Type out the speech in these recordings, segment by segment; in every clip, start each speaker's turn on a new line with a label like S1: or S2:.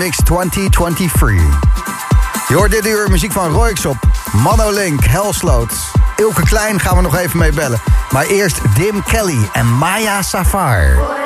S1: Mix 2023. Je hoort dit uur muziek van Royx op Manolink, Helsloot. Ilke Klein gaan we nog even mee bellen. Maar eerst Dim Kelly en Maya Safar.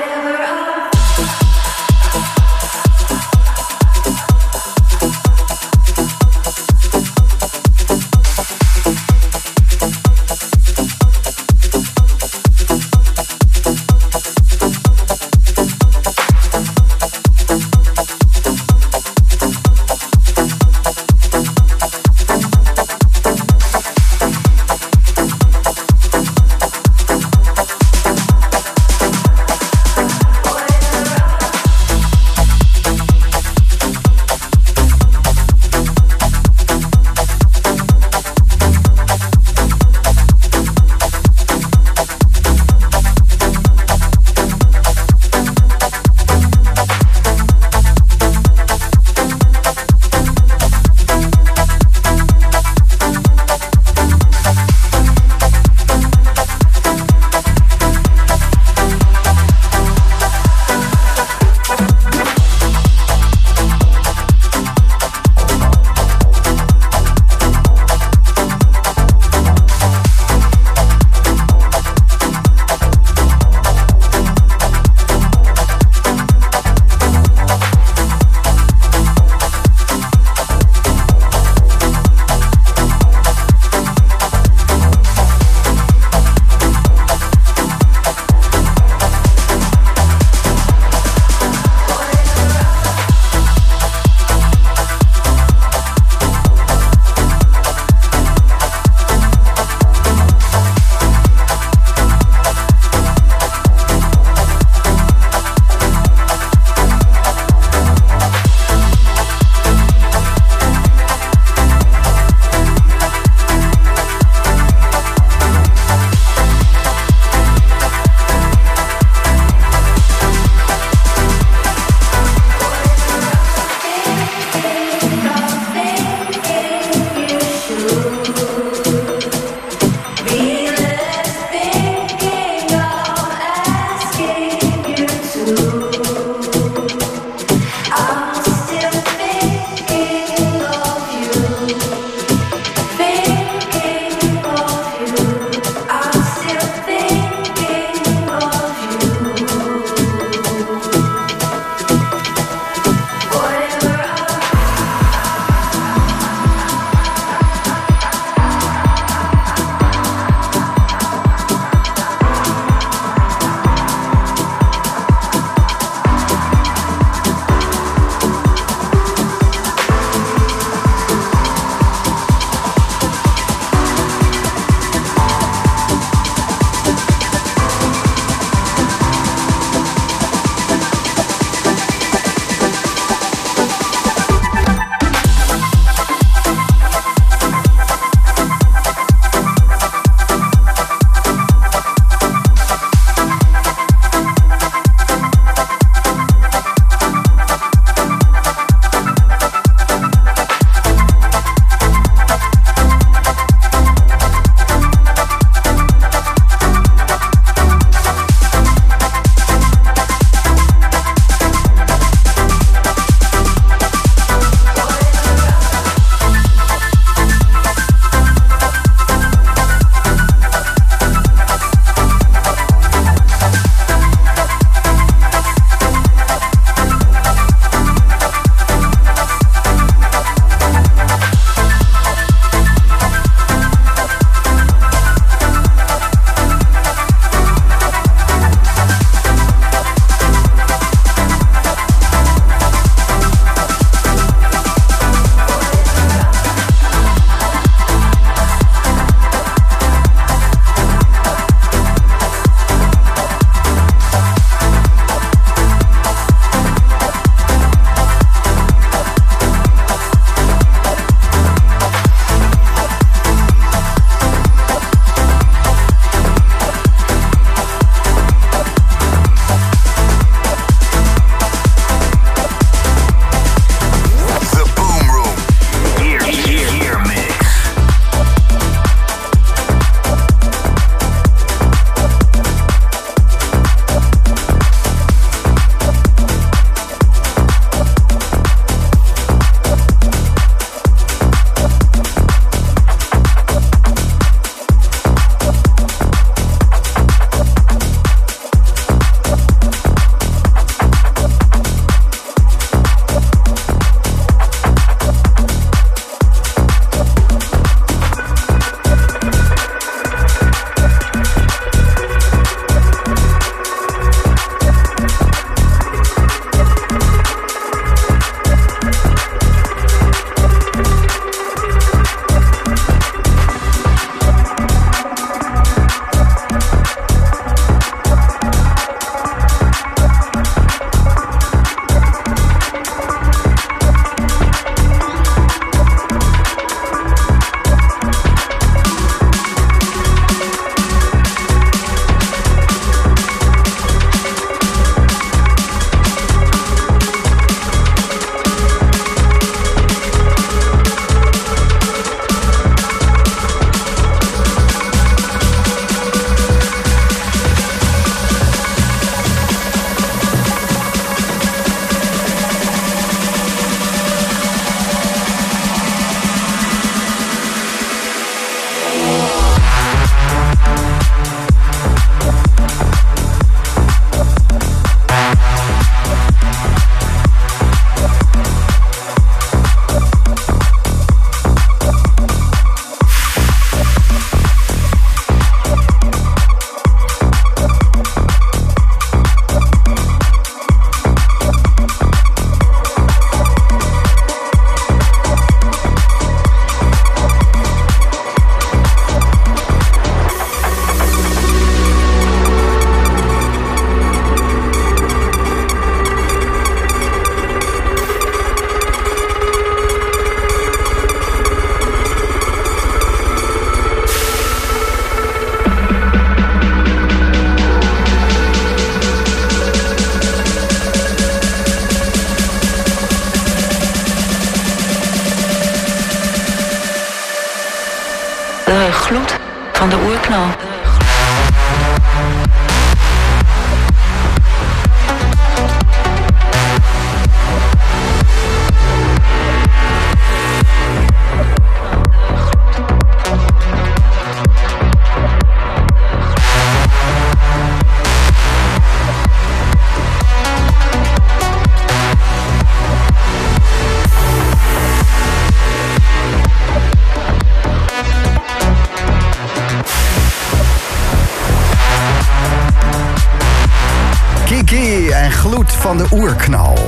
S2: Van de oerknal.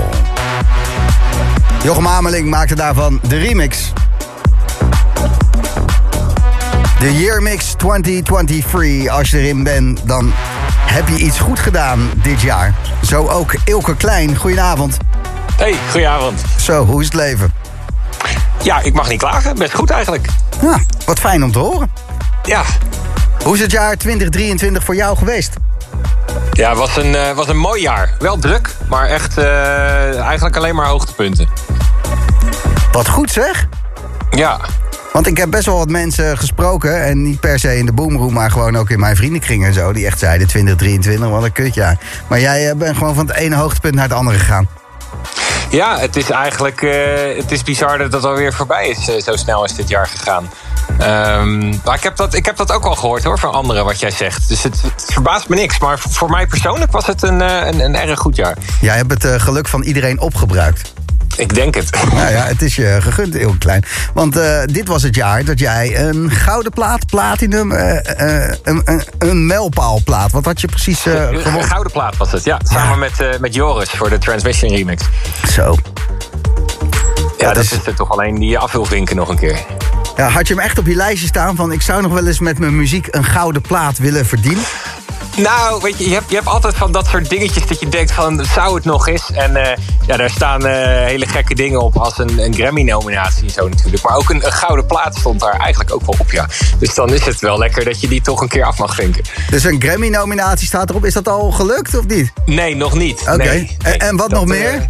S1: Jochem Ameling maakte daarvan de remix. De Year Mix 2023. Als je erin bent, dan heb je iets goed gedaan dit jaar. Zo ook Ilke Klein. Goedenavond.
S3: Hey, goedenavond.
S1: Zo, hoe is het leven?
S3: Ja, ik mag niet klagen. Best goed eigenlijk.
S1: Ja, wat fijn om te horen.
S3: Ja.
S1: Hoe is het jaar 2023 voor jou geweest?
S3: Ja, het was een, uh, was een mooi jaar. Wel druk, maar echt uh, eigenlijk alleen maar hoogtepunten.
S1: Wat goed zeg.
S3: Ja.
S1: Want ik heb best wel wat mensen gesproken. En niet per se in de boomroom, maar gewoon ook in mijn vriendenkring en zo. Die echt zeiden 2023, wat een kutjaar. Maar jij uh, bent gewoon van het ene hoogtepunt naar het andere gegaan.
S3: Ja, het is eigenlijk uh, het is bizar dat het alweer voorbij is. zo snel is dit jaar gegaan. Um, maar ik heb, dat, ik heb dat ook al gehoord hoor, van anderen wat jij zegt. Dus het, het verbaast me niks. Maar voor mij persoonlijk was het een, een, een erg goed jaar.
S1: Jij hebt het uh, geluk van iedereen opgebruikt.
S3: Ik denk het.
S1: Nou ja, het is je gegund, heel klein. Want uh, dit was het jaar dat jij een gouden plaat, platinum, uh, uh, een, een, een mijlpaalplaat. Wat had je precies?
S3: Een gouden plaat was het, ja. Samen ja. met, met Joris voor de Transmission Remix.
S1: Zo.
S3: Ja, dat, dat is... is er toch alleen die af wil vinken nog een keer.
S1: Ja, had je hem echt op je lijstje staan van... ik zou nog wel eens met mijn muziek een gouden plaat willen verdienen?
S3: Nou, weet je, je hebt, je hebt altijd van dat soort dingetjes dat je denkt van, zou het nog eens? En uh, ja, daar staan uh, hele gekke dingen op als een, een Grammy-nominatie en zo natuurlijk. Maar ook een, een, gouden plaat stond daar eigenlijk ook wel op, ja. Dus dan is het wel lekker dat je die toch een keer af mag vinken.
S1: Dus een Grammy-nominatie staat erop. Is dat al gelukt of niet?
S3: Nee, nog niet.
S1: Oké.
S3: Okay. Nee,
S1: en, en, wat
S3: dat,
S1: nog meer?
S3: Uh,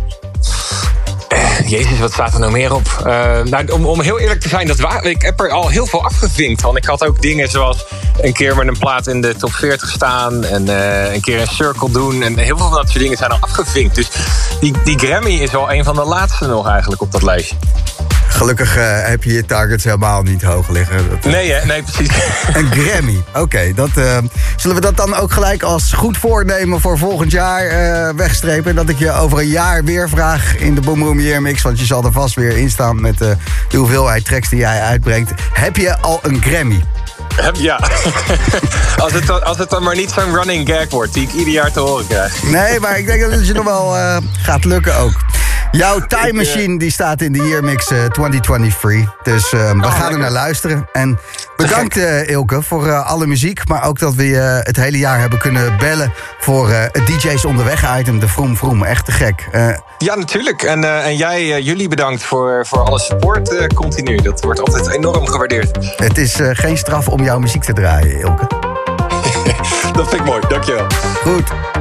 S3: Jezus, wat staat er nou meer op? Uh, nou, om, om heel eerlijk te zijn, dat ik heb er al heel veel afgevinkt. Want ik had ook dingen zoals een keer met een plaat in de top 40 staan... en uh, een keer een circle doen. En heel veel van dat soort dingen zijn al afgevinkt. Dus die, die Grammy is wel een van de laatste nog eigenlijk op dat lijstje.
S1: Gelukkig uh, heb je je targets helemaal niet hoog liggen.
S3: Dat, nee, hè? nee, precies.
S1: Een Grammy. Oké, okay, dat uh, zullen we dat dan ook gelijk als goed voornemen voor volgend jaar wegstrepen? Dat ik je over een jaar weer vraag in de Boomroom Year Mix. Want je zal er vast weer in staan met de hoeveelheid tracks die jij uitbrengt. Heb je al een Grammy?
S3: Ja, als, het dan, als het dan maar niet zo'n running gag wordt die ik ieder jaar te horen krijg.
S1: Nee, maar ik denk dat het je nog wel gaat lukken ook. Jouw Time Machine die staat in de Year Mix uh, 2023. Dus uh, we oh, gaan lekker. er naar luisteren. En bedankt uh, Ilke voor alle muziek. Maar ook dat we je het hele jaar hebben kunnen bellen... voor het DJ's onderweg item, de Vroom Vroom. Echt te gek.
S3: ja, natuurlijk. En, en jij, jullie bedankt voor, voor alle support continu. Dat wordt altijd enorm gewaardeerd.
S1: Het is geen straf om jouw muziek te draaien, Ilke.
S3: dat vind ik mooi, dankjewel.
S1: Goed.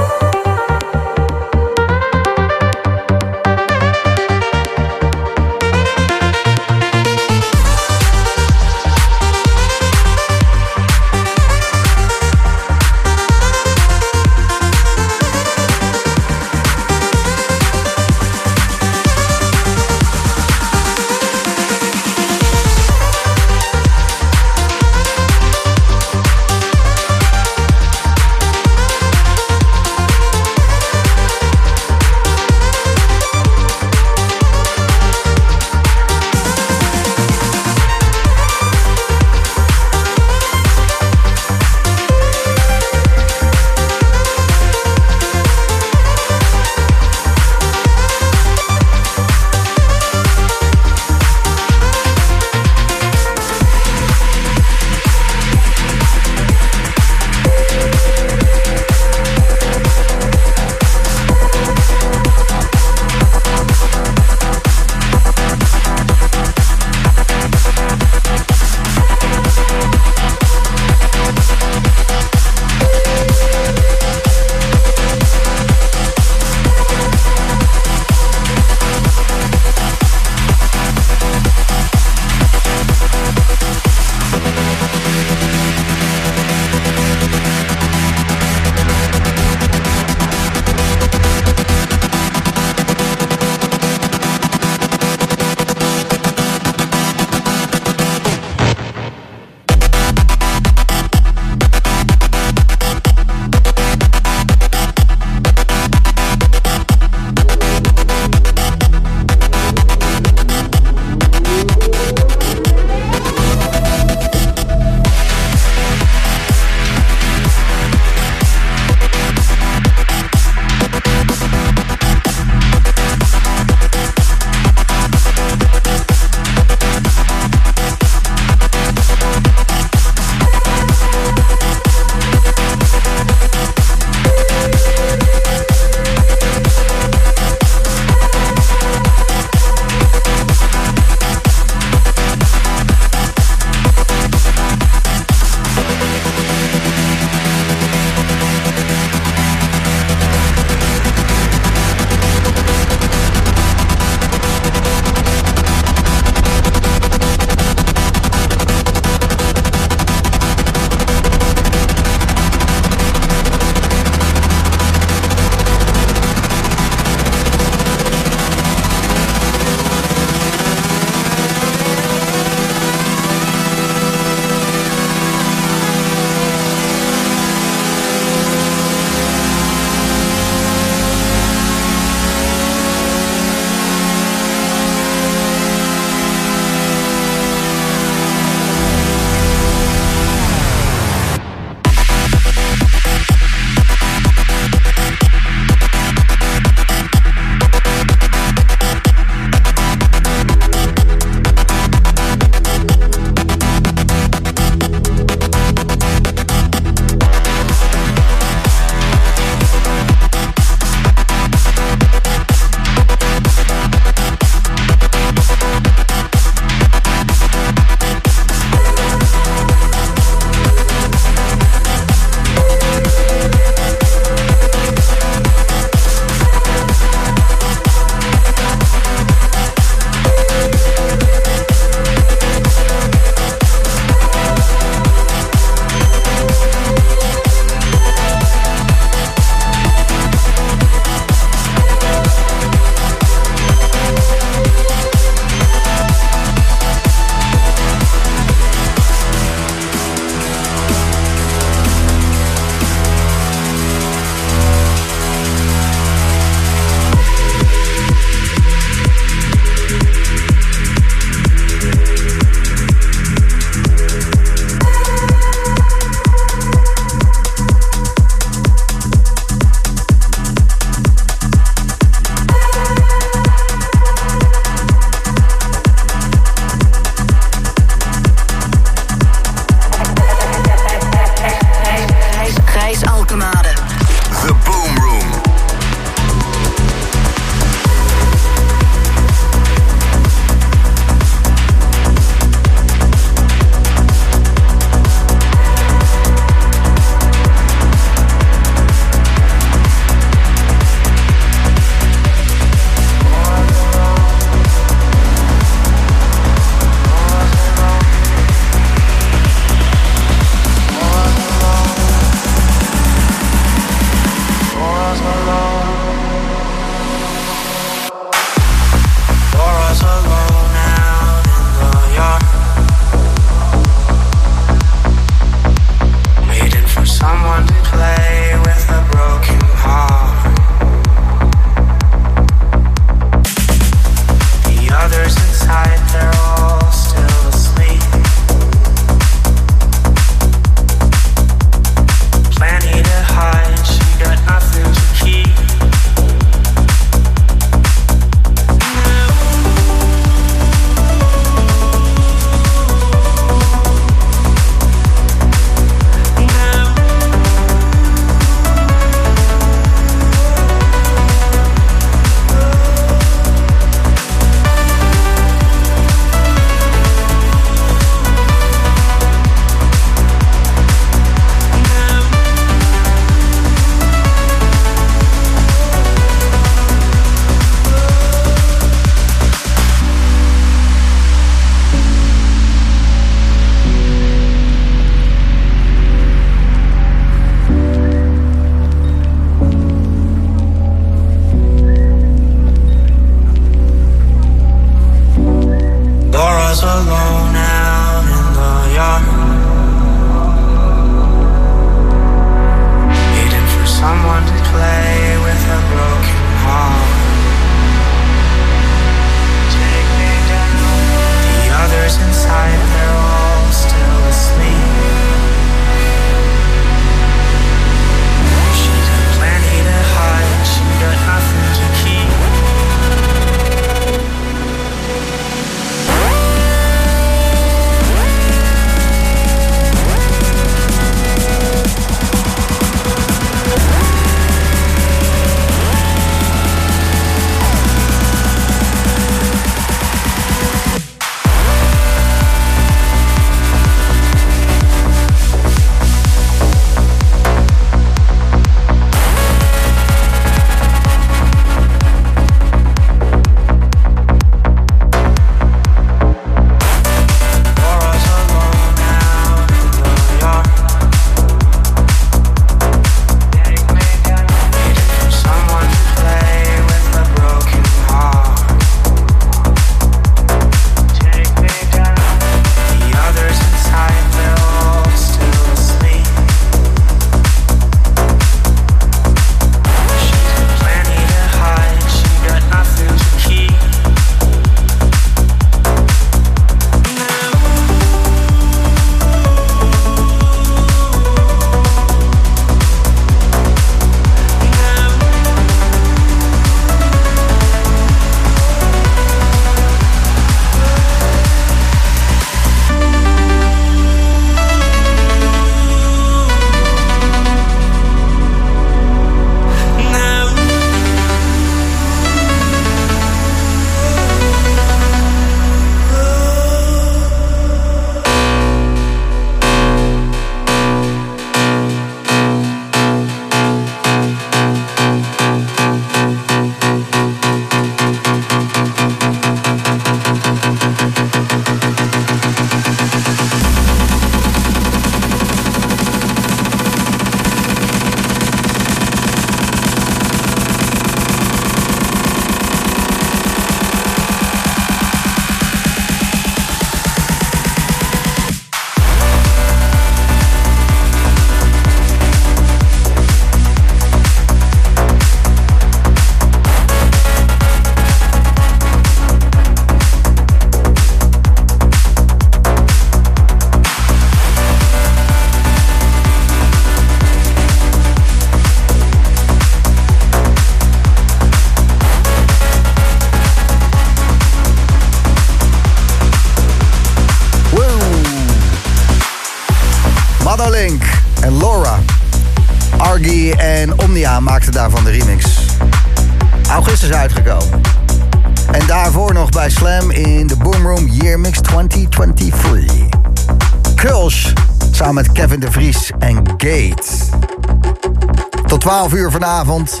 S1: 12 uur vanavond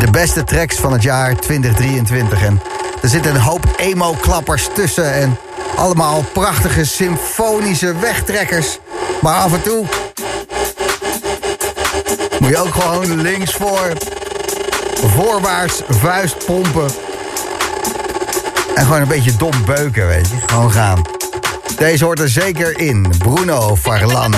S1: de beste tracks van het jaar 2023. En er zitten een hoop emo-klappers tussen en allemaal prachtige symfonische wegtrekkers. Maar af en toe moet je ook gewoon links voor voorwaarts vuist pompen. En gewoon een beetje dom beuken, weet je. Gewoon gaan. Deze hoort er zeker in. Bruno Farlan.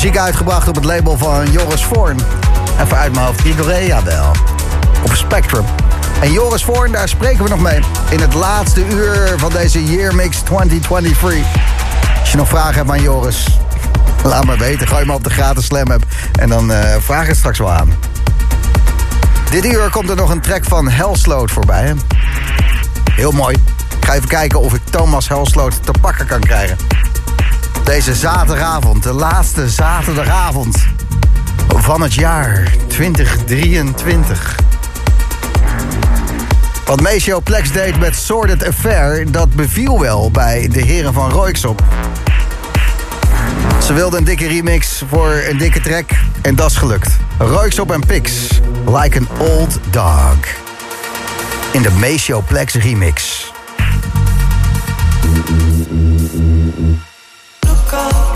S1: Muziek uitgebracht op het label van Joris Voorn. En voor uit mijn hoofd wel. Op Spectrum. En Joris Voorn, daar spreken we nog mee. In het laatste uur van deze Year Mix 2023. Als je nog vragen hebt aan Joris, laat maar weten. Gooi me op de gratis slam. En dan uh, vraag het straks wel aan. Dit uur komt er nog een track van Helsloot voorbij. Hè? Heel mooi. Ik ga even kijken of ik Thomas Helsloot te pakken kan krijgen. Deze zaterdagavond, de laatste zaterdagavond van het jaar 2023. Wat Meesho Plex deed met Sordid Affair, dat beviel wel bij de heren van Roixop. Ze wilden een dikke remix voor een dikke track en dat is gelukt. Roixop en Pix, like an old dog. In de Meesho Plex remix.
S4: go.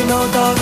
S4: no dog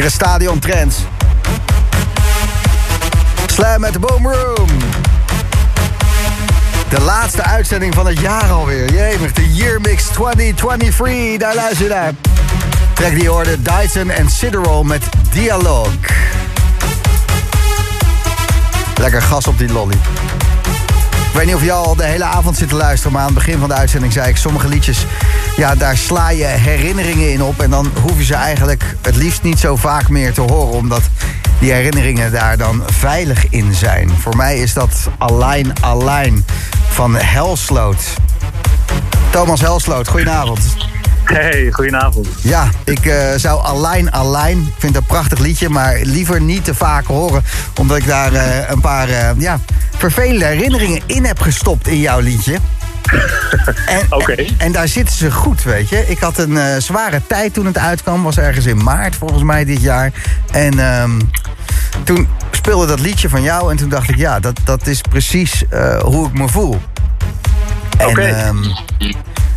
S1: Lekkere stadion trends. Slam at the Boom Room. De laatste uitzending van het jaar alweer. Jemig, de Year Mix 2023. Daar luister je naar. Trek die hoorde Dyson en Sideral met Dialoog. Lekker gas op die lolly. Ik weet niet of je al de hele avond zit te luisteren... maar aan het begin van de uitzending zei ik... sommige liedjes, ja, daar sla je herinneringen in op... en dan hoef je ze eigenlijk het liefst niet zo vaak meer te horen... omdat die herinneringen daar dan veilig in zijn. Voor mij is dat Align Align van Helsloot. Thomas Helsloot, goedenavond.
S5: Hey, goedenavond.
S1: Ja, ik uh, zou Align Align, ik vind het een prachtig liedje... maar liever niet te vaak horen... omdat ik daar uh, een paar uh, ja, vervelende herinneringen in heb gestopt in jouw liedje. En,
S5: Oké.
S1: en, en, daar zitten ze goed, weet je. Ik had een uh, zware tijd toen het uitkwam. Was ergens in maart volgens mij dit jaar. En um, toen speelde dat liedje van jou. En toen dacht ik, ja, dat, dat is precies uh, hoe ik me voel.
S5: Oké. Okay.
S1: Um,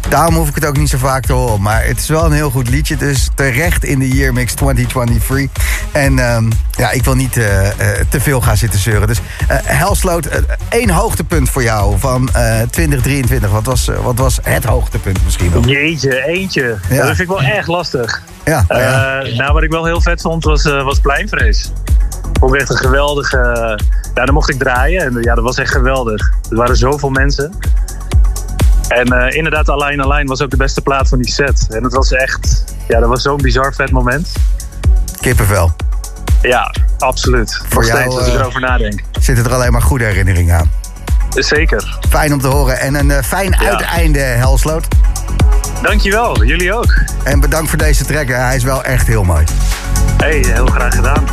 S1: daarom hoef ik het ook niet zo vaak te horen. Maar het is wel een heel goed liedje. Dus terecht in de Year Mix 2023. En um, ja, ik wil niet uh, uh, te veel gaan zitten zeuren. Dus uh, Helsloot, één hoogtepunt voor jou van 2023. Wat was, wat was het hoogtepunt misschien wel?
S5: Jeetje, eentje. Ja. Dat vind ik wel erg lastig.
S1: Ja,
S5: ja. nou, wat ik wel heel vet vond was, was Pleinvrees. Vond ik echt een geweldige... Ja, dan mocht ik draaien en ja, dat was echt geweldig. Er waren zoveel mensen. En uh, inderdaad, Alleen Alleen was ook de beste plaat van die set. En het was echt, ja, dat was zo'n bizar vet moment.
S1: Kippenvel.
S5: Ja, absoluut.
S1: Voor
S5: Nog
S1: jou,
S5: steeds als ik erover nadenk.
S1: Zitten er alleen maar goede herinneringen aan.
S5: Zeker.
S1: Fijn om te horen. En een uh, fijn ja. uiteinde, Helsloot.
S5: Dankjewel, jullie ook.
S1: En bedankt voor deze track. Hij is wel echt heel mooi.
S5: hey, heel graag gedaan.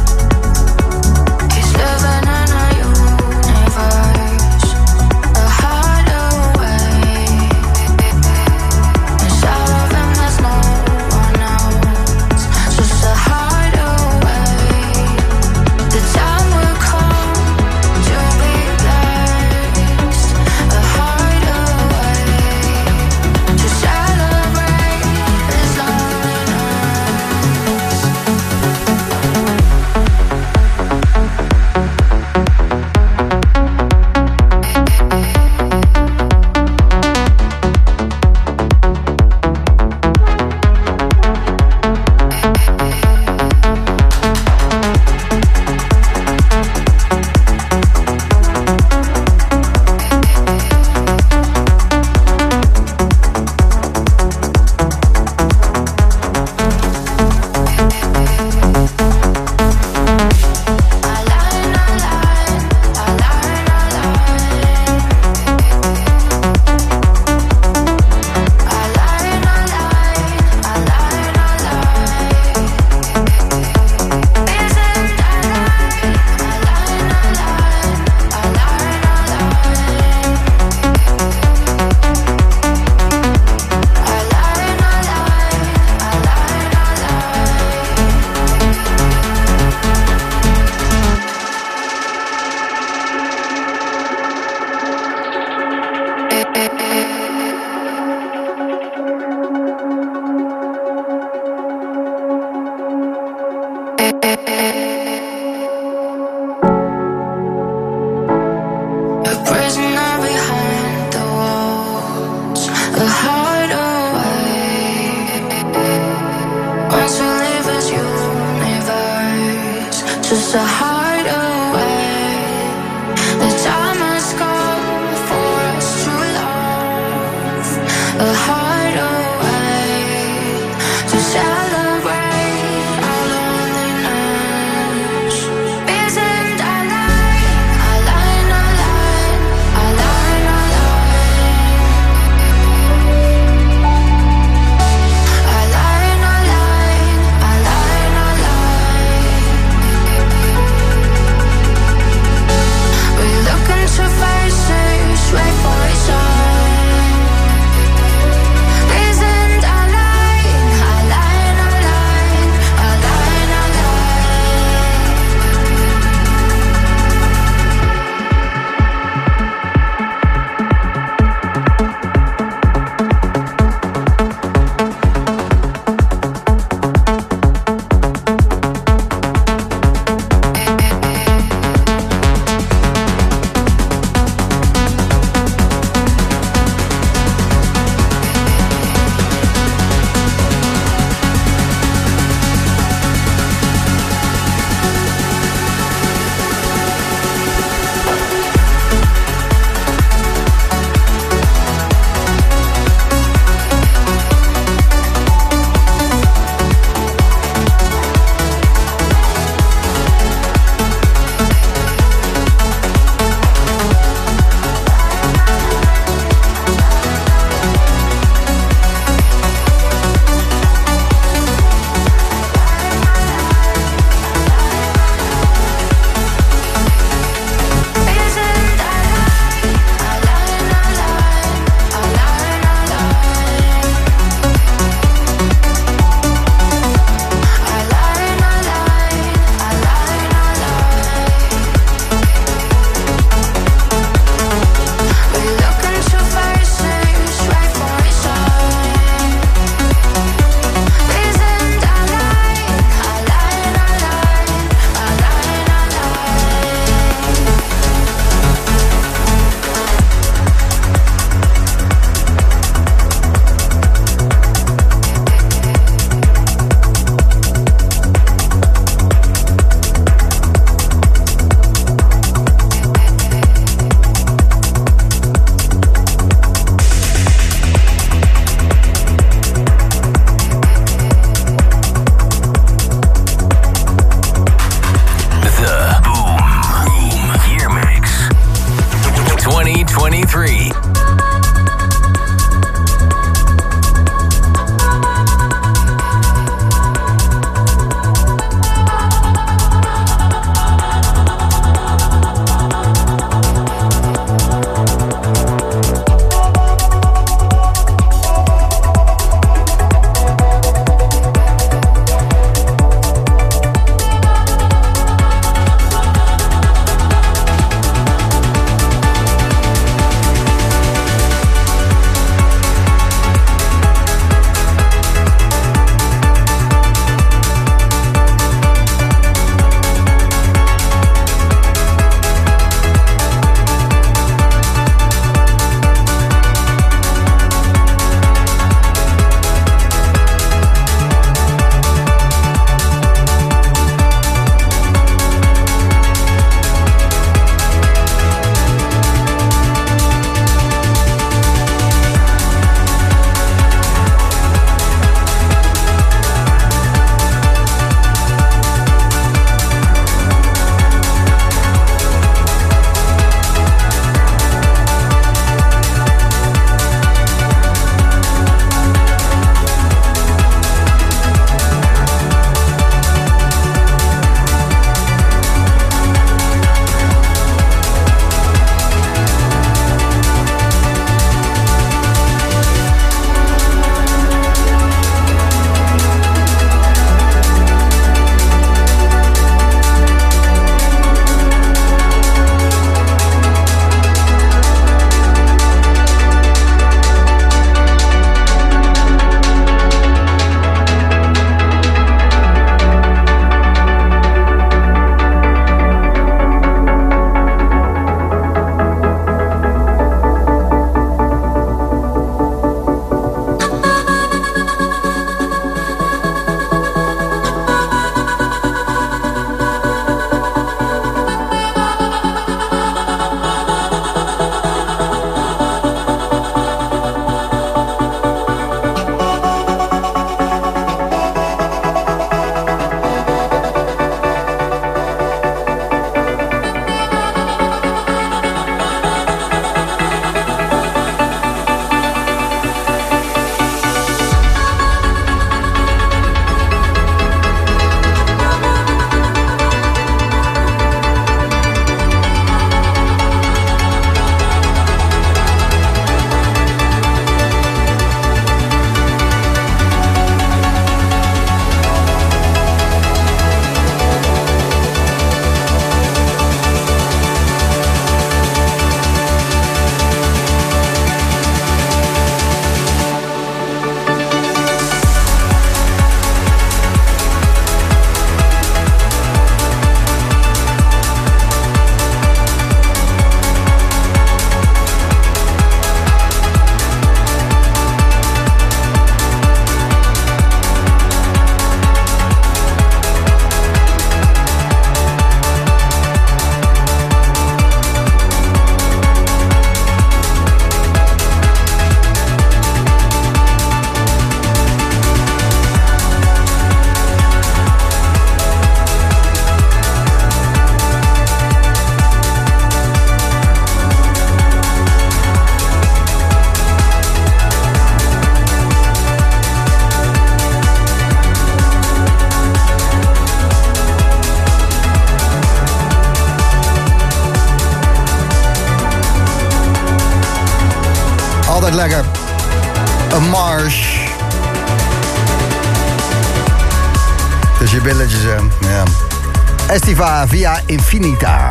S1: Infinita.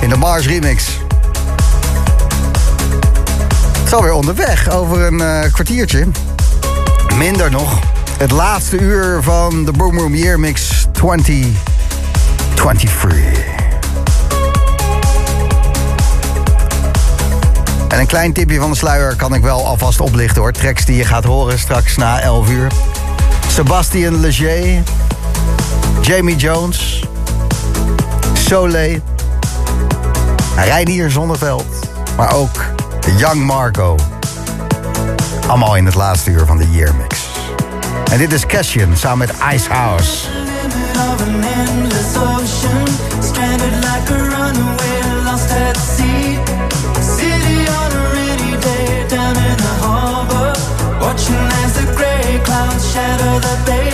S1: In de Mars remix. Het is alweer onderweg, over een eh, kwartiertje. Minder nog. Het laatste uur van de Boom Room Year Mix 2023. En een klein tipje van de sluier kan ik wel alvast oplichten hoor. Tracks die je gaat horen straks na 11 uur. Sebastian Leger. Jamie Jones. Soleil. Reinier Zonneveld. Maar ook Young Marco. Allemaal in het laatste uur van de Year Mix. En dit is Cassian samen met Icehouse.
S2: the harbor, watching as the gray clouds shadow the bay.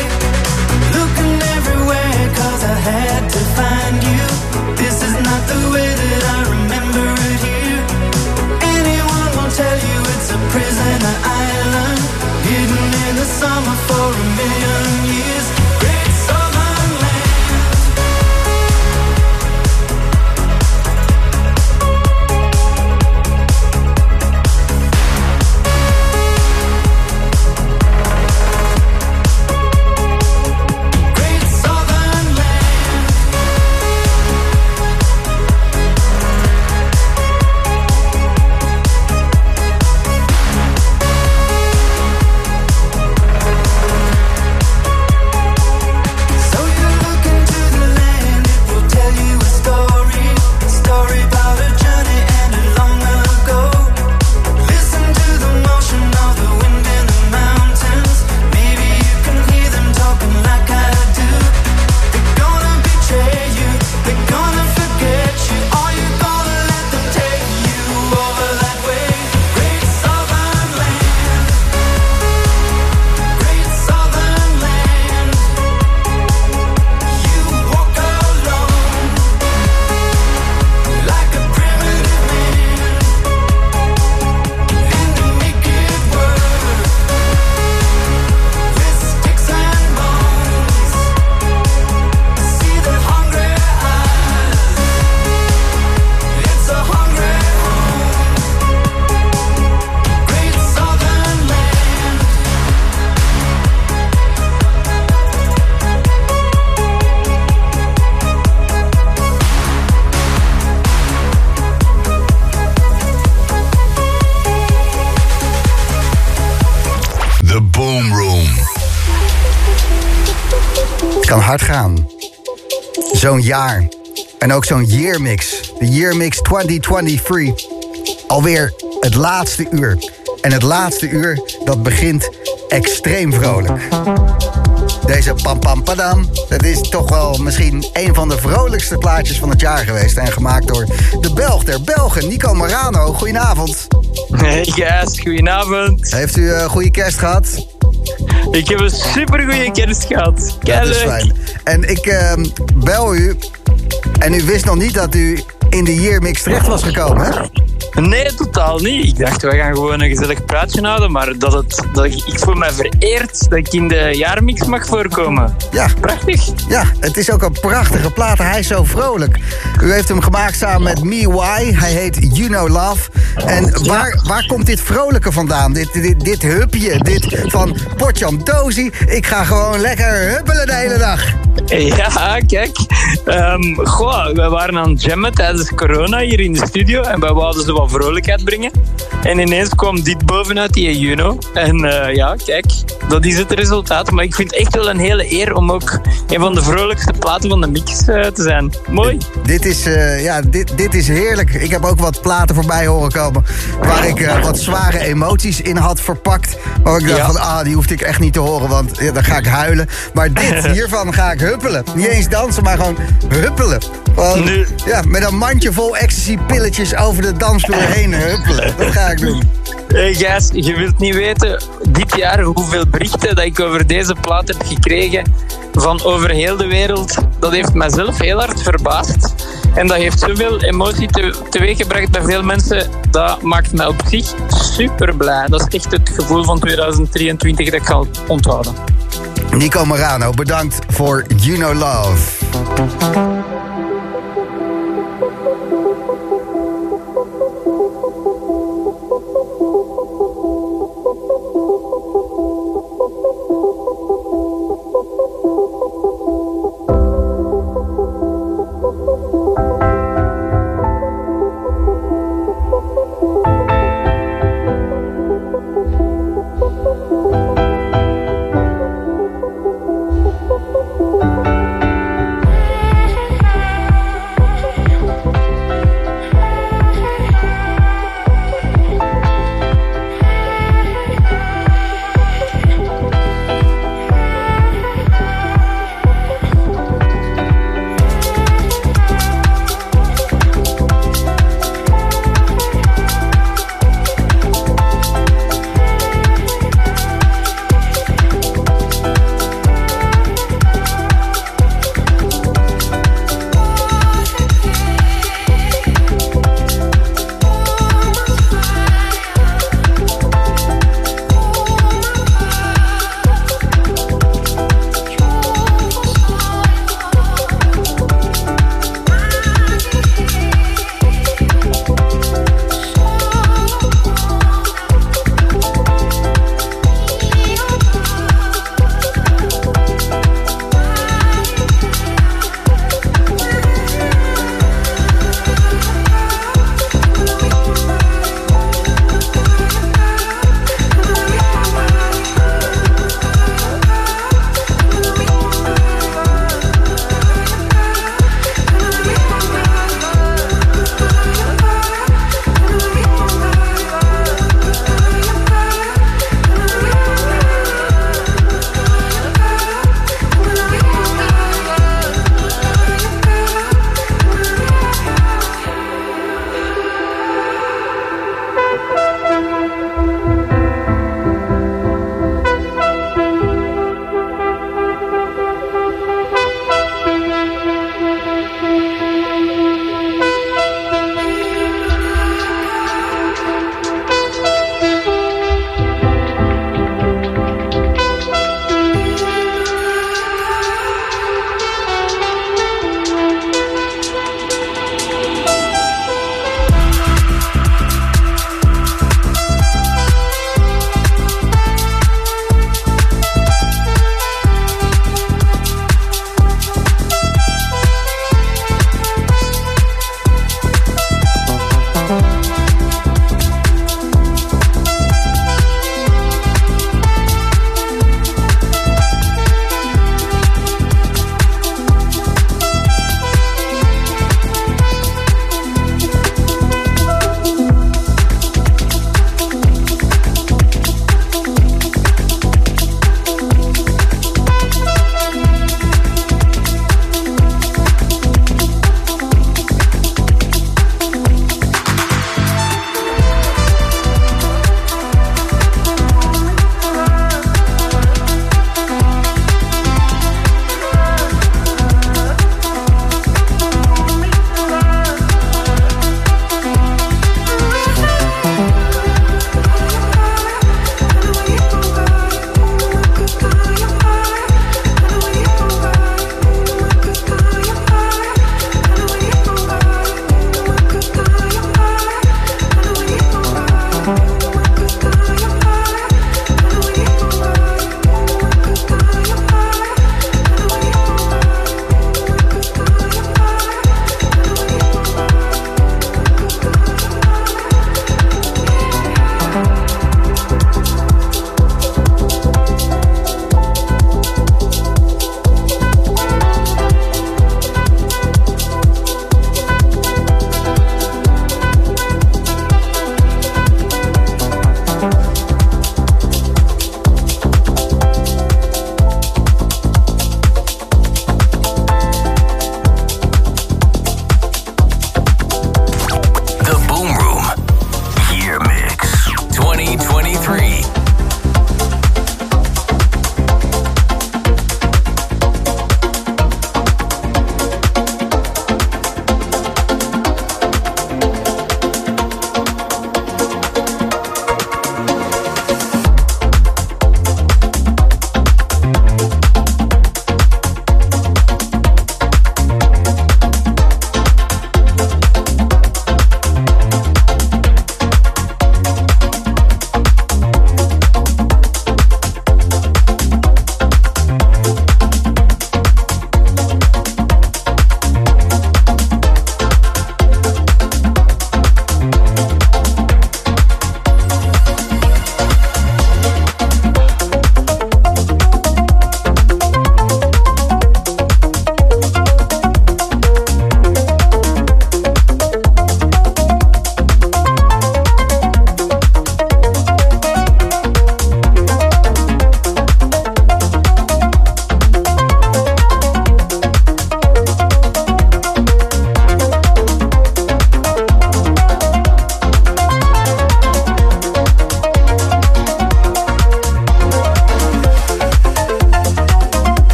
S1: Zo'n jaar. En ook zo'n year mix. De year mix 2023. Alweer het laatste uur. En het laatste uur, dat begint extreem vrolijk. Deze pam pam padam, dat is toch wel misschien een van de vrolijkste plaatjes van het jaar geweest. En gemaakt door de Belg der Belgen, Nico Marano. Goedenavond.
S6: Hey guys, goedenavond.
S1: Heeft u een goede kerst gehad?
S6: Ik heb een super goede kerst gehad.
S1: Dat is fijn. En ik ehm, bel u. En u wist nog niet dat u in de Year Mix terecht was gekomen, hè?
S6: Nee, totaal niet. Ik dacht, we gaan gewoon een gezellig praatje houden, maar dat het, dat ik, ik voel me vereerd dat ik in de jaarmix mag voorkomen.
S1: Ja,
S6: Prachtig.
S1: ja, het is ook een prachtige plaat. Hij is zo vrolijk. U heeft hem gemaakt samen met Me Why. Hij heet You Know Love. En waar, waar komt dit vrolijke vandaan? Dit, dit, dit hupje, dit van Potjam Dozy. Ik ga gewoon lekker huppelen de hele dag.
S6: Ja, kijk. Ehm, goh, we waren aan het jammen tijdens corona hier in de studio en wij wouden ze wat vrolijkheid brengen. En ineens kwam dit bovenuit, die Juno. En eh, ja, kijk, dat is het resultaat. Maar ik vind het echt wel een hele eer om ook een van de vrolijkste platen van de mix eh, te zijn. Mooi.
S1: Dit is, eh, ja, dit, dit is heerlijk. Ik heb ook wat platen voorbij horen komen... waar ik wat zware emoties in had verpakt. Waar ik dacht
S6: Ja.
S1: van, ah, die hoefde ik echt niet te horen... want ja, dan ga ik huilen. Maar dit, hiervan ga ik huppelen. Niet eens dansen, maar gewoon huppelen. Gewoon, ja, met een mandje vol ecstasy-pilletjes over de dansvloer heen huppelen. Dat ga ik doen.
S6: Hey Gijs, je wilt niet weten dit jaar hoeveel berichten dat ik over deze plaat heb gekregen van over heel de wereld. Dat heeft mijzelf heel hard verbaasd. En dat heeft zoveel emotie te, teweeggebracht bij veel mensen. Dat maakt mij op zich super blij. Dat is echt het gevoel van 2023 dat ik ga onthouden.
S1: Nico Morano, bedankt voor You Know Love.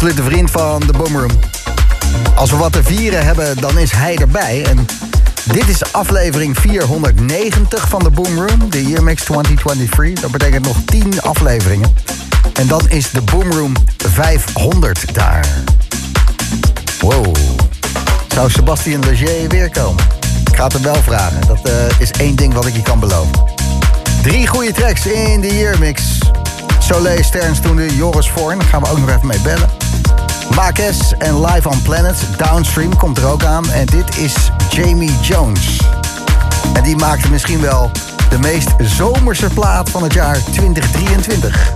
S1: Absolute vriend van de Boomroom. Als we wat te vieren hebben, dan is hij erbij. En dit is aflevering 490 van de Boomroom, de Year Mix 2023. Dat betekent nog 10 afleveringen. En dan is de Boomroom 500 daar. Wow. Zou Sebastian Leger weer komen? Ik ga het hem wel vragen. Dat uh, is één ding wat ik je kan beloven. Drie goede tracks in de Year Mix. Soleil Sterns toen de Joris Voorn. Daar gaan we ook nog even mee bellen. Marques en Live on Planet. Downstream komt er ook aan. En dit is Jamie Jones. En die maakte misschien wel de meest zomerse plaat van het jaar 2023.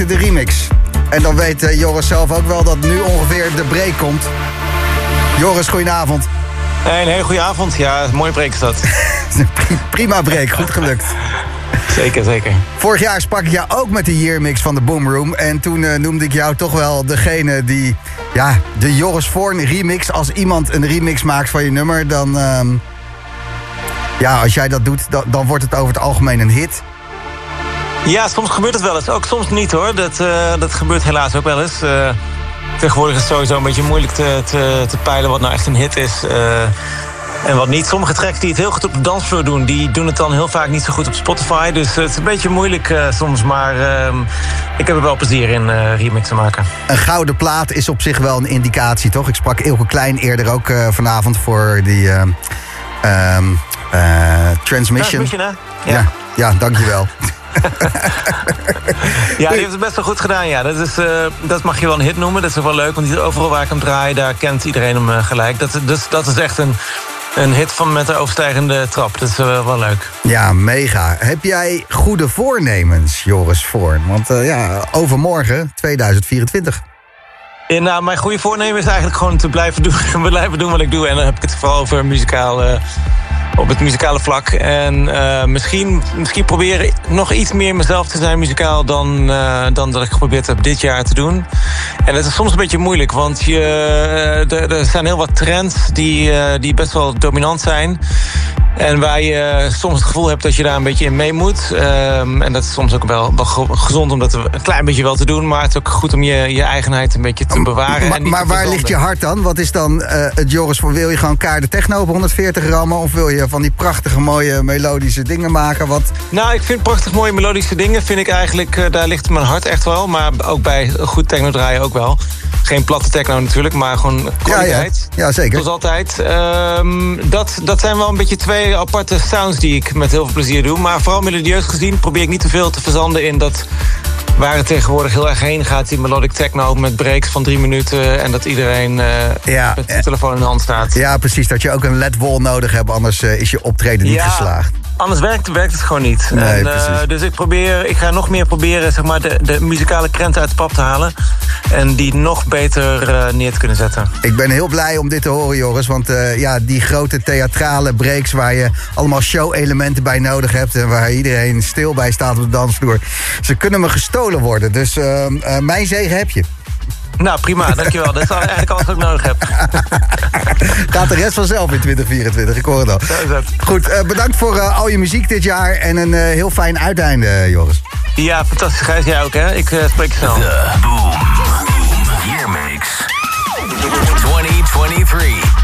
S1: Maakte de remix. En dan weet eh, Joris zelf ook wel dat nu ongeveer de break komt. Joris, goedenavond.
S7: Een hele goede avond. Ja, mooi break is dat.
S1: Prima break, goed gelukt.
S7: zeker, zeker.
S1: Vorig jaar sprak ik jou ook met de yearmix van de Boom Room. En toen eh, noemde ik jou toch wel degene die... Ja, de Joris Voorn remix. Als iemand een remix maakt van je nummer, dan... ehm, ja, als jij dat doet, dan, dan wordt het over het algemeen een hit.
S7: Ja, soms gebeurt het wel eens. Ook soms niet hoor. Dat, eh, dat gebeurt helaas ook wel eens. Eh, tegenwoordig is het sowieso een beetje moeilijk te, te, te peilen wat nou echt een hit is. eh, en wat niet. Sommige tracks die het heel goed op de dansvloer doen, die doen het dan heel vaak niet zo goed op Spotify. Dus het is een beetje moeilijk soms. Maar ehm, ik heb er wel plezier in remixen maken.
S1: Een gouden plaat is op zich wel een indicatie, toch? Ik sprak Ilke Klein eerder ook vanavond voor die ehm, ehm, eh, Transmission.
S7: Transmission, hè?
S1: Ja.
S7: Ja.
S1: ja, dankjewel.
S7: Ja, die heeft het best wel goed gedaan. Ja. Dat, is, eh, dat mag je wel een hit noemen. Dat is wel leuk, want overal waar ik hem draai, daar kent iedereen hem eh, gelijk. Dat, dus, dat is echt een, een hit van met een overstijgende trap. Dat is eh, wel leuk.
S1: Ja, mega. Heb jij goede voornemens, Joris Voorn? Want ja, overmorgen, 2024.
S7: En, nou, mijn goede voornemen is eigenlijk gewoon te blijven doen, blijven doen wat ik doe. En dan heb ik het vooral over muzikaal, op het muzikale vlak. En eh, misschien, misschien proberen nog iets meer mezelf te zijn muzikaal dan, eh, dan dat ik geprobeerd heb dit jaar te doen. En dat is soms een beetje moeilijk, want je, eh, er, zijn heel wat trends die, die best wel dominant zijn. En waar je soms het gevoel hebt dat je daar een beetje in mee moet. Ehm, en dat is soms ook wel, wel ge- gezond om dat een klein beetje wel te doen. Maar het is ook goed om je, je eigenheid een beetje te bewaren.
S1: Maar,
S7: en
S1: maar waar ligt je hart dan? Wat is dan het Joris voor? Wil je gewoon kaarten techno op 140 rammen? Of wil je van die prachtige mooie melodische dingen maken? Wat,
S7: Nou, ik vind prachtig mooie melodische dingen. Vind ik eigenlijk, eh, daar ligt mijn hart echt wel. Maar ook bij goed techno draaien ook wel. Geen platte techno natuurlijk, maar gewoon kwaliteit.
S1: Ja, ja. Ja, zeker.
S7: Zoals altijd. Ehm, dat, dat zijn wel een beetje twee aparte sounds die ik met heel veel plezier doe. Maar vooral melodieus gezien probeer ik niet te veel te verzanden in dat... Waar het tegenwoordig heel erg heen gaat, die melodic techno met breaks van drie minuten. En dat iedereen eh,
S1: Ja,
S7: met
S1: eh,
S7: de telefoon in de hand staat.
S1: ja, precies. Dat je ook een LED-wall nodig hebt, anders eh, is je optreden niet geslaagd.
S7: Anders werkt, werkt het gewoon niet.
S1: Nee,
S7: en, eh, dus ik, probeer, ik ga nog meer proberen zeg maar, de, de muzikale krenten uit de pap te halen. En die nog beter eh, neer te kunnen zetten.
S1: Ik ben heel blij om dit te horen, Joris. Want eh, ja, die grote theatrale breaks waar je allemaal show-elementen bij nodig hebt... en waar iedereen stil bij staat op de dansvloer... ze kunnen me gestolen worden. Dus eh, eh, mijn zegen heb je.
S7: Nou, prima, dankjewel. Dat is eigenlijk alles wat ik nodig heb.
S1: Gaat de rest vanzelf in 2024, ik hoor het al.
S7: Zo is het.
S1: Goed, eh, bedankt voor eh, al je muziek dit jaar... en een eh, heel fijn uiteinde, eh, Joris.
S7: Ja, fantastisch. Gijs, jij ook, hè? Ik eh, spreek je snel.
S8: The Boom Year Mix 2023.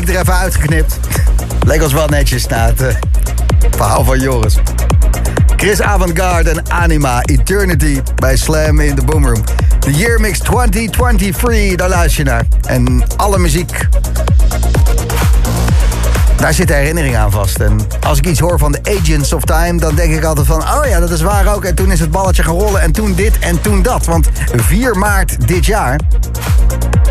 S1: Break er even uitgeknipt. Leek ons wel netjes na het eh, verhaal van Joris. Chris Avantgarde en Anima Eternity bij Slam in de Boomroom. De Year Mix 2023, daar luister je naar. En alle muziek, daar zit herinnering aan vast. En als ik iets hoor van de Agents of Time, dan denk ik altijd van... oh ja, dat is waar ook. En toen is het balletje gaan rollen en toen dit en toen dat. Want 4 maart dit jaar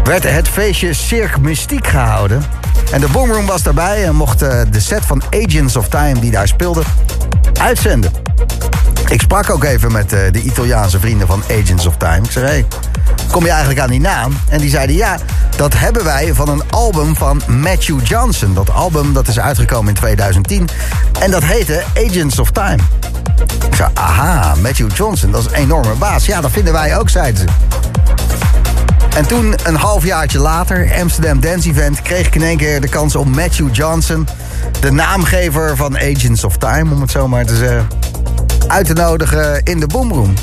S1: werd het feestje Cirque Mystiek gehouden. En de Boomroom was daarbij en mocht eh, de set van Agents of Time die daar speelde uitzenden. Ik sprak ook even met eh, de Italiaanse vrienden van Agents of Time. Ik zei, hey, kom je eigenlijk aan die naam? En die zeiden, ja, dat hebben wij van een album van Matthew Johnson. Dat album dat is uitgekomen in 2010. En dat heette Agents of Time. Ik zei, aha, Matthew Johnson, dat is een enorme baas. Ja, dat vinden wij ook, zeiden ze. En toen, een halfjaartje later, Amsterdam Dance Event... kreeg ik in één keer de kans om Matthew Johnson... de naamgever van Agents of Time, om het zo maar te zeggen... uit te nodigen in de Boomroom.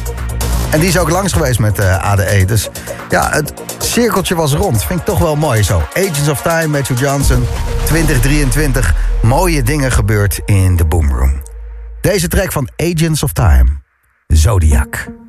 S1: En die is ook langs geweest met eh, ADE. Dus ja, het cirkeltje was rond. Vind ik toch wel mooi zo. Agents of Time, Matthew Johnson, 2023. Mooie dingen gebeurd in de Boomroom. Deze track van Agents of Time. Zodiac.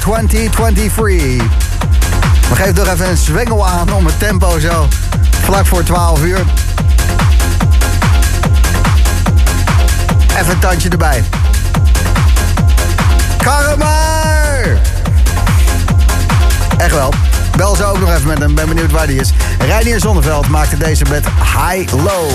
S1: 2023. We geven toch even een zwengel aan om het tempo zo vlak voor 12 uur. Even een tandje erbij. Karma! Echt wel. Bel ze ook nog even met hem. Ben benieuwd waar die is. Reinier Zonneveld maakte deze met High Low.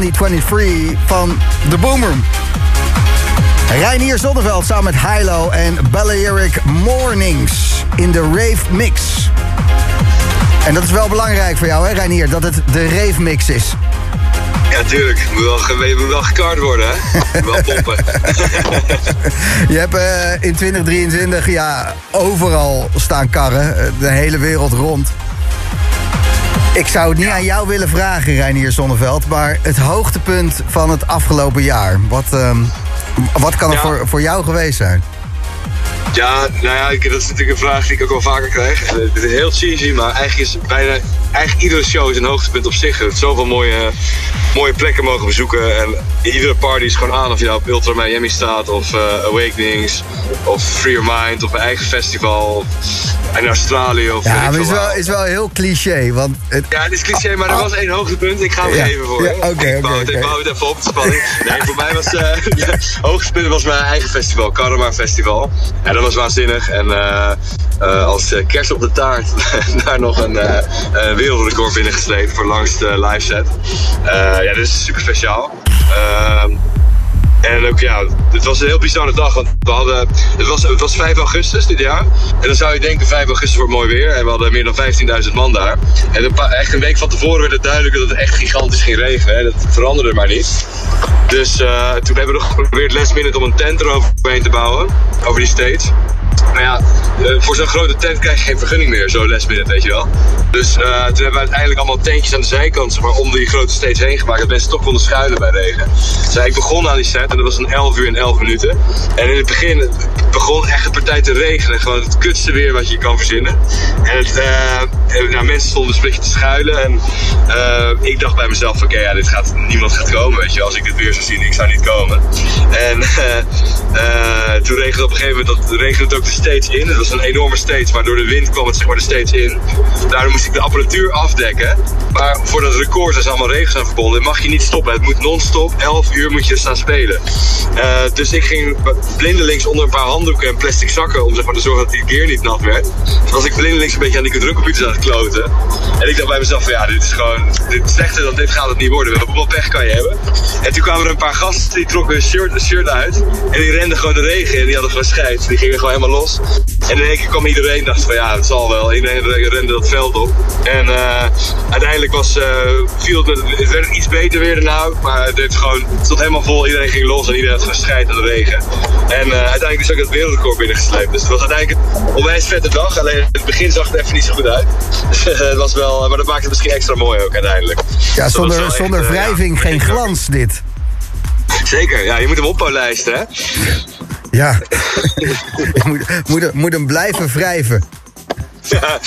S1: 2023 van The Boomroom. Reinier Zonneveld samen met Hilo en Balearic Mornings in de Rave Mix. En dat is wel belangrijk voor jou, hè Reinier, dat het de Rave Mix is.
S9: Ja, tuurlijk. Moet wel, je moet wel gekard worden, hè? wel pompen.
S1: Je hebt eh, in 2023 ja, overal staan karren, eh, de hele wereld rond. Ik zou het niet aan jou willen vragen, Reinier Zonneveld, maar het hoogtepunt van het afgelopen jaar. Wat, ehm, wat kan er
S9: Ja.
S1: voor, voor jou geweest zijn?
S9: Ja, nou ja, dat is natuurlijk een vraag die ik ook wel vaker krijg. Het is heel cheesy, maar eigenlijk is bijna eigenlijk iedere show is een hoogtepunt op zich. Er zijn zoveel mooie, mooie plekken mogen bezoeken. En iedere party is gewoon aan of je nou op Ultra Miami staat of eh, Awakenings of Free Your Mind of een eigen festival in Australië of
S1: Ja, maar het is wel, is wel heel cliché, want... Het,
S9: Ja, het is cliché, maar er was één hoogtepunt. Ik ga hem
S1: Ja,
S9: even voor
S1: ja, oké,
S9: ik bouw het, ik bouw het even op, de spanning. Nee, voor mij was eh het hoogtepunt was mijn eigen festival, Karma Festival. En dat was waanzinnig. En eh, als kerst op de taart daar nog een wereldrecord binnengesleept voor langste live set. Eh, ja, dit is super speciaal. Ehm, en ook ja, het was een heel bizarre dag. Want we hadden, het, was, het was 5 augustus dit jaar. En dan zou je denken 5 augustus wordt mooi weer. En we hadden meer dan 15.000 man daar. En een paar, echt een week van tevoren werd het duidelijk dat het echt gigantisch ging regenen. Hè. Dat veranderde maar niet. Dus eh, toen hebben we nog geprobeerd last minute om een tent eroverheen te bouwen. Over die stage. Nou ja, eh, voor zo'n grote tent krijg je geen vergunning meer, zo last minute, weet je wel. Dus eh, toen hebben we uiteindelijk allemaal tentjes aan de zijkant, maar, om die grote stage heen gemaakt, dat mensen toch konden schuilen bij regen. Dus ik begon aan die set en dat was een 11 uur en 11 minuten. En in het begin het begon echt een partij te regenen, gewoon het kutste weer wat je kan verzinnen. En het, eh, nou, mensen stonden een beetje te schuilen en ik dacht bij mezelf, oké, ja, dit gaat, niemand gaat komen, weet je, als ik dit weer zou zien, ik zou niet komen. En toen regende op een gegeven moment, dat regende het ook stage in. Het was een enorme stage, maar door de wind kwam het zeg maar de in. Daardoor moest ik de apparatuur afdekken. Maar voor dat record zijn allemaal regels aan verbonden. Mag je niet stoppen. Het moet non-stop, 11 uur moet je staan spelen. Eh, dus ik ging blindelings onder een paar handdoeken en plastic zakken om zeg maar, te zorgen dat die gear niet nat werd. Dus was ik blindelings een beetje aan die drukcomputers aan het kloten. En ik dacht bij mezelf van ja, dit is gewoon, dit slechter dan dit gaat het niet worden. Wat pech kan je hebben. En toen kwamen er een paar gasten die trokken hun shirt, shirt uit. En die renden gewoon de regen in. Die hadden gewoon scheid. Die gingen gewoon helemaal los. En in één keer kwam iedereen. Dacht van ja, het zal wel. Iedereen rende dat veld op. En eh, uiteindelijk was, eh, viel het, het werd iets beter weer nou. Maar het, gewoon, het stond helemaal vol. Iedereen ging los en iedereen had gewoon scheid aan de regen. En eh, uiteindelijk is ook het wereldrecord binnengesleept. Dus het was uiteindelijk een onwijs vette dag. Alleen het begin zag het even niet zo goed uit. Het was wel, maar dat maakte het misschien extra mooi ook uiteindelijk.
S1: Ja,
S9: Dus
S1: zonder,
S9: echt,
S1: zonder
S9: ja,
S1: wrijving geen glans, dit.
S9: Zeker, ja, je moet hem opbouwlijsten, hè?
S1: Ja, je moet, moet, moet hem blijven wrijven.
S9: Ja.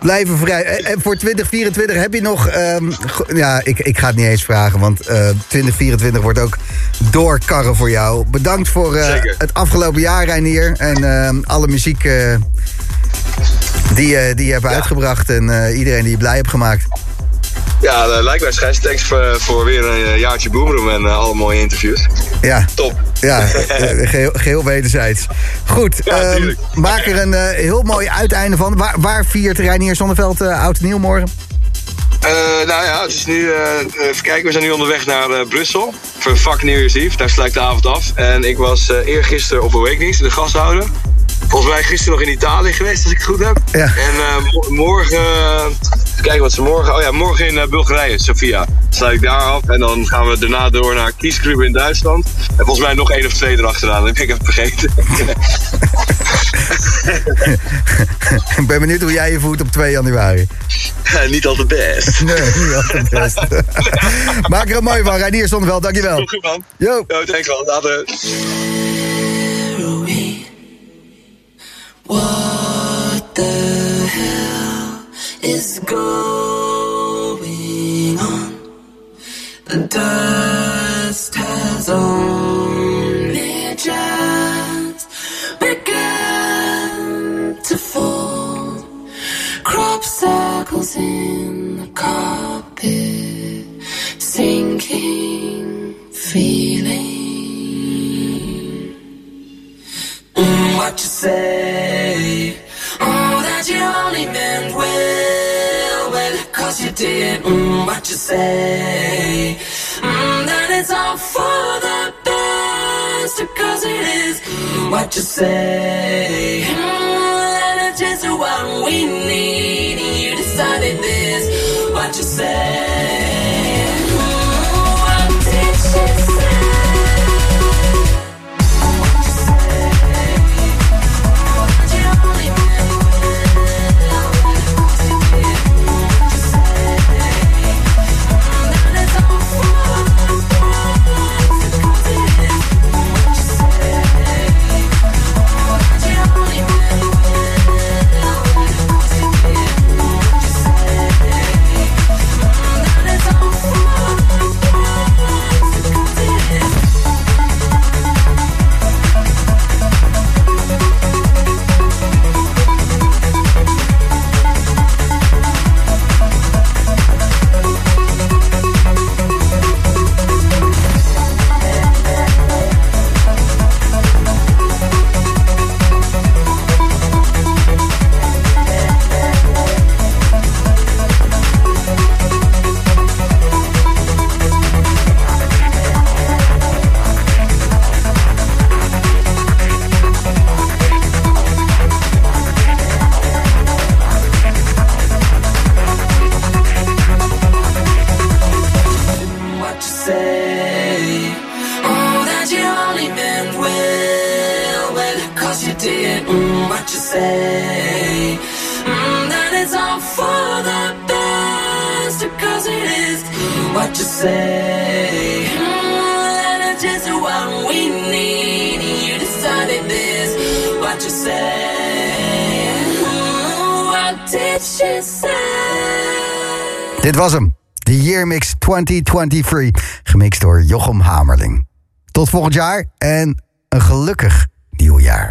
S1: Blijven vrij. En voor 2024 heb je nog... ehm, ja, ik, ik ga het niet eens vragen, want eh, 2024 wordt ook doorkarren voor jou. Bedankt voor eh, het afgelopen jaar, Reinier. En ehm, alle muziek eh, die, die je hebt uitgebracht. En eh, iedereen die je blij hebt gemaakt.
S9: Ja, uh, likewise Gijs. Thanks voor, voor weer een eh, jaartje Boomroom en eh, alle mooie interviews.
S1: Ja,
S9: Top.
S1: ja eh, geheel, geheel wederzijds. Goed,
S9: Ja, tuurlijk.
S1: maak er een heel mooi uiteinde van. Waar, waar viert Reinier Zonneveld eh, Oud en Nieuw morgen?
S9: Nou ja, het is nu, eh, even kijken, we zijn nu onderweg naar Brussel voor Fuck New Year's Eve. Daar sluit de avond af. En ik was eergisteren op Awakenings, de gasthouder. Volgens mij gisteren nog in Italië geweest, als ik het goed heb.
S1: Ja.
S9: En mo- morgen, even kijken wat ze morgen, oh ja, morgen in eh, Bulgarije, Sofia. Sluit ik daar af en dan gaan we daarna door naar Kiesgrube in Duitsland. En volgens mij nog één of twee erachteraan, dat heb ik even vergeten.
S1: Ik ben benieuwd hoe jij je voelt op 2 januari.
S9: Niet al te best.
S1: Nee, niet altijd best. Maak er een mooi van, Reinier Zonneveld, dankjewel.
S9: Goed man.
S1: Yo.
S9: Yo, dankjewel. Later.
S5: What the going on? The dust has only just begun to fall. Crop circles in the carpet, sinking feeling. Mm, what you say? Oh, that you only meant well, cause you did. Mm, what you say? Mm, that it's all for the best, cause it is. Mm, what you say? Mm, it's just what we need. You decided this. What you say?
S1: Dit was hem. De Year Mix 2023. Gemixt door Jochem Hamerling. Tot volgend jaar en een gelukkig nieuwjaar.